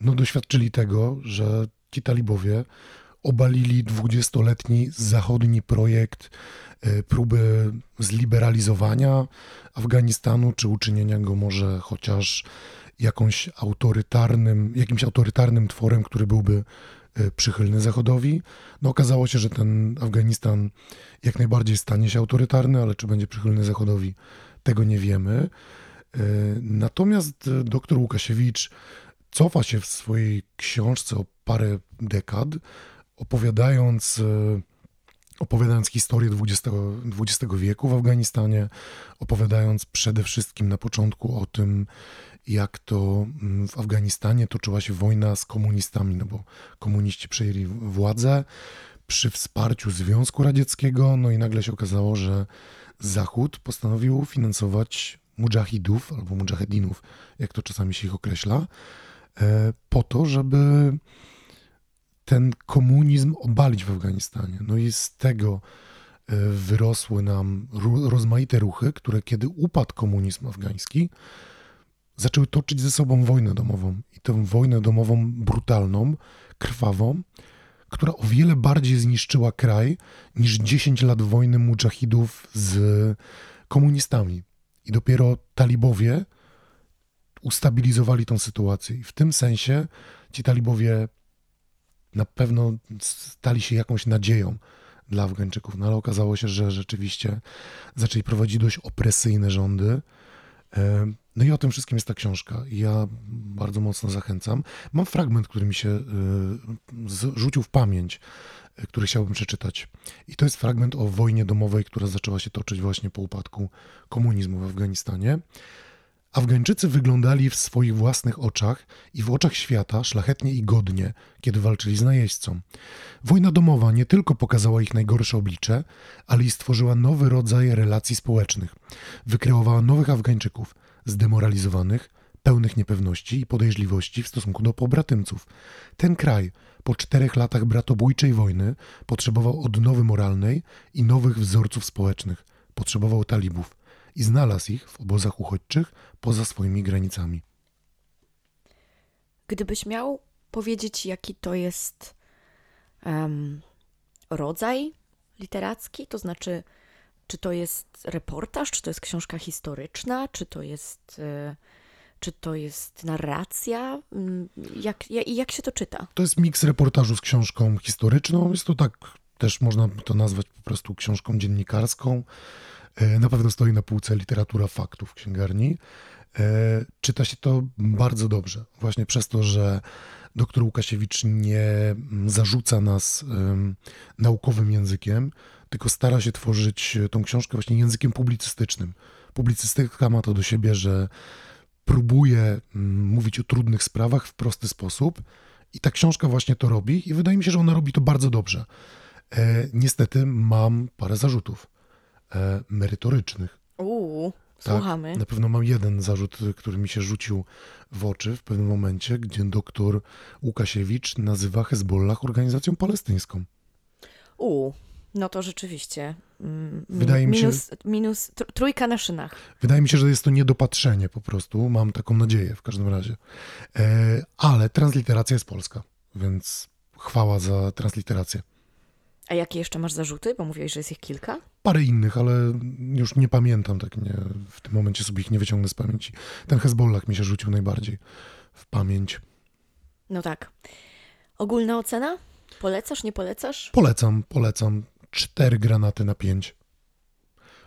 no doświadczyli tego, że ci talibowie obalili dwudziestoletni zachodni projekt e, próby zliberalizowania Afganistanu, czy uczynienia go może chociaż jakąś autorytarnym, jakimś autorytarnym tworem, który byłby e, przychylny Zachodowi. No okazało się, że ten Afganistan jak najbardziej stanie się autorytarny, ale czy będzie przychylny Zachodowi, tego nie wiemy. E, natomiast dr Łukasiewicz cofa się w swojej książce o parę dekad, opowiadając opowiadając historię XX, XX wieku w Afganistanie, opowiadając przede wszystkim na początku o tym, jak to mm, w Afganistanie toczyła się wojna z komunistami, no bo komuniści przejęli władzę przy wsparciu Związku Radzieckiego, no i nagle się okazało, że Zachód postanowił finansować mujahidów albo mujahedinów, jak to czasami się ich określa, e, po to, żeby ten komunizm obalić w Afganistanie. No i z tego e, wyrosły nam rozmaite ruchy, które kiedy upadł komunizm afgański, zaczęły toczyć ze sobą wojnę domową. I tę wojnę domową brutalną, krwawą, która o wiele bardziej zniszczyła kraj niż 10 lat wojny mujahidów z komunistami. I dopiero talibowie ustabilizowali tą sytuację. I w tym sensie ci talibowie na pewno stali się jakąś nadzieją dla Afgańczyków, no ale okazało się, że rzeczywiście zaczęli prowadzić dość opresyjne rządy. No i o tym wszystkim jest ta książka. Ja bardzo mocno zachęcam. Mam fragment, który mi się y, rzucił w pamięć, y, który chciałbym przeczytać. I to jest fragment o wojnie domowej, która zaczęła się toczyć właśnie po upadku komunizmu w Afganistanie. Afgańczycy wyglądali w swoich własnych oczach i w oczach świata szlachetnie i godnie, kiedy walczyli z najeźdźcą. Wojna domowa nie tylko pokazała ich najgorsze oblicze, ale i stworzyła nowy rodzaj relacji społecznych. Wykreowała nowych Afgańczyków, zdemoralizowanych, pełnych niepewności i podejrzliwości w stosunku do pobratymców. Ten kraj po czterech latach bratobójczej wojny potrzebował odnowy moralnej i nowych wzorców społecznych. Potrzebował talibów i znalazł ich w obozach uchodźczych poza swoimi granicami. Gdybyś miał powiedzieć, jaki to jest um, rodzaj literacki, to znaczy, czy to jest reportaż, czy to jest książka historyczna, czy to jest, e, czy to jest narracja? Mm, jak, jak, jak się to czyta? To jest miks reportażu z książką historyczną. Jest to tak, też można to nazwać po prostu książką dziennikarską. E, na pewno stoi na półce literatura faktów w księgarni. E, czyta się to bardzo dobrze, właśnie przez to, że doktor Łukasiewicz nie mm, zarzuca nas naukowym językiem, tylko stara się tworzyć tą książkę właśnie językiem publicystycznym. Publicystyka ma to do siebie, że próbuje mm, mówić o trudnych sprawach w prosty sposób i ta książka właśnie to robi i wydaje mi się, że ona robi to bardzo dobrze. E, niestety mam parę zarzutów e, merytorycznych. Uuu, tak, słuchamy. Na pewno mam jeden zarzut, który mi się rzucił w oczy w pewnym momencie, gdzie doktor Łukasiewicz nazywa Hezbollah organizacją palestyńską. Uuu, no to rzeczywiście. Mm, wydaje mi się, minus, minus trójka na szynach. Wydaje mi się, że jest to niedopatrzenie po prostu. Mam taką nadzieję w każdym razie. E, ale transliteracja jest polska, więc chwała za transliterację. A jakie jeszcze masz zarzuty? Bo mówiłeś, że jest ich kilka? Parę innych, ale już nie pamiętam, tak nie, w tym momencie sobie ich nie wyciągnę z pamięci. Ten Hezbollah mi się rzucił najbardziej w pamięć. No tak. Ogólna ocena? Polecasz, nie polecasz? Polecam, polecam. Cztery granaty na pięć.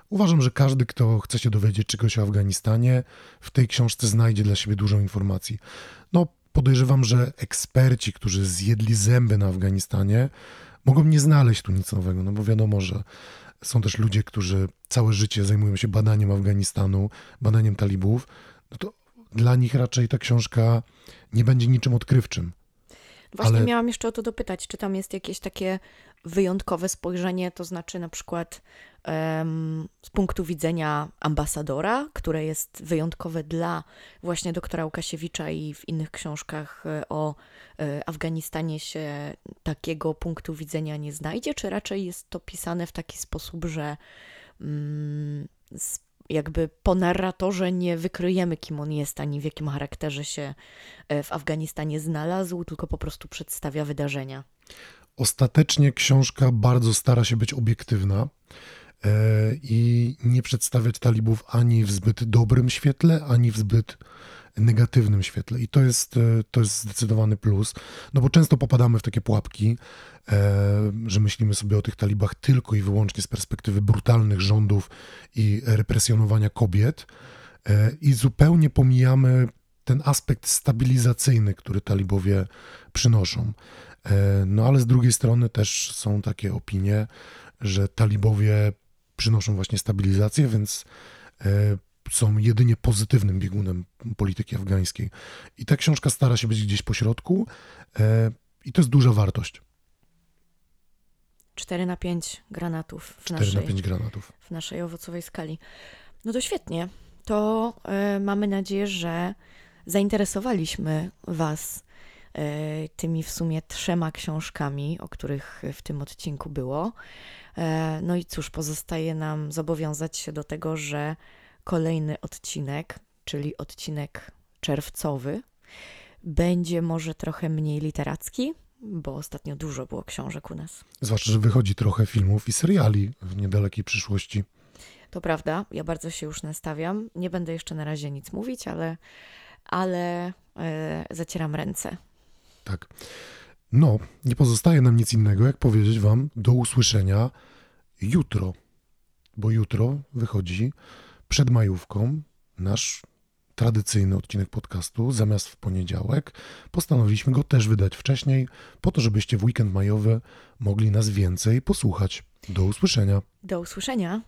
Uważam, że każdy, kto chce się dowiedzieć czegoś o Afganistanie, w tej książce znajdzie dla siebie dużo informacji. No, podejrzewam, że eksperci, którzy zjedli zęby na Afganistanie, mogą nie znaleźć tu nic nowego, no bo wiadomo, że są też ludzie, którzy całe życie zajmują się badaniem Afganistanu, badaniem talibów, no to dla nich raczej ta książka nie będzie niczym odkrywczym. Właśnie Ale... miałam jeszcze o to dopytać, czy tam jest jakieś takie wyjątkowe spojrzenie, to znaczy na przykład um, z punktu widzenia ambasadora, które jest wyjątkowe dla właśnie doktora Łukasiewicza i w innych książkach e, o e, Afganistanie się takiego punktu widzenia nie znajdzie, czy raczej jest to pisane w taki sposób, że um, jakby po narratorze nie wykryjemy, kim on jest, ani w jakim charakterze się e, w Afganistanie znalazł, tylko po prostu przedstawia wydarzenia. Ostatecznie książka bardzo stara się być obiektywna e, i nie przedstawiać talibów ani w zbyt dobrym świetle, ani w zbyt negatywnym świetle. I to jest, e, to jest zdecydowany plus, no bo często popadamy w takie pułapki, e, że myślimy sobie o tych talibach tylko i wyłącznie z perspektywy brutalnych rządów i represjonowania kobiet i zupełnie pomijamy ten aspekt stabilizacyjny, który talibowie przynoszą. E, no ale z drugiej strony też są takie opinie, że talibowie przynoszą właśnie stabilizację, więc e, są jedynie pozytywnym biegunem polityki afgańskiej. I ta książka stara się być gdzieś po środku e, i to jest duża wartość. 4 na 5 granatów w 4 naszej, na 5 granatów. w naszej owocowej skali. No to świetnie. To y, mamy nadzieję, że zainteresowaliśmy Was tymi w sumie trzema książkami, o których w tym odcinku było. E, no i cóż, pozostaje nam zobowiązać się do tego, że kolejny odcinek, czyli odcinek czerwcowy, będzie może trochę mniej literacki, bo ostatnio dużo było książek u nas. Zwłaszcza, że wychodzi trochę filmów i seriali w niedalekiej przyszłości. To prawda, ja bardzo się już nastawiam. Nie będę jeszcze na razie nic mówić, ale, ale e, zacieram ręce tak. No, nie pozostaje nam nic innego, jak powiedzieć Wam do usłyszenia jutro, bo jutro wychodzi przed majówką nasz tradycyjny odcinek podcastu. Zamiast w poniedziałek postanowiliśmy go też wydać wcześniej, po to, żebyście w weekend majowy mogli nas więcej posłuchać. Do usłyszenia. Do usłyszenia.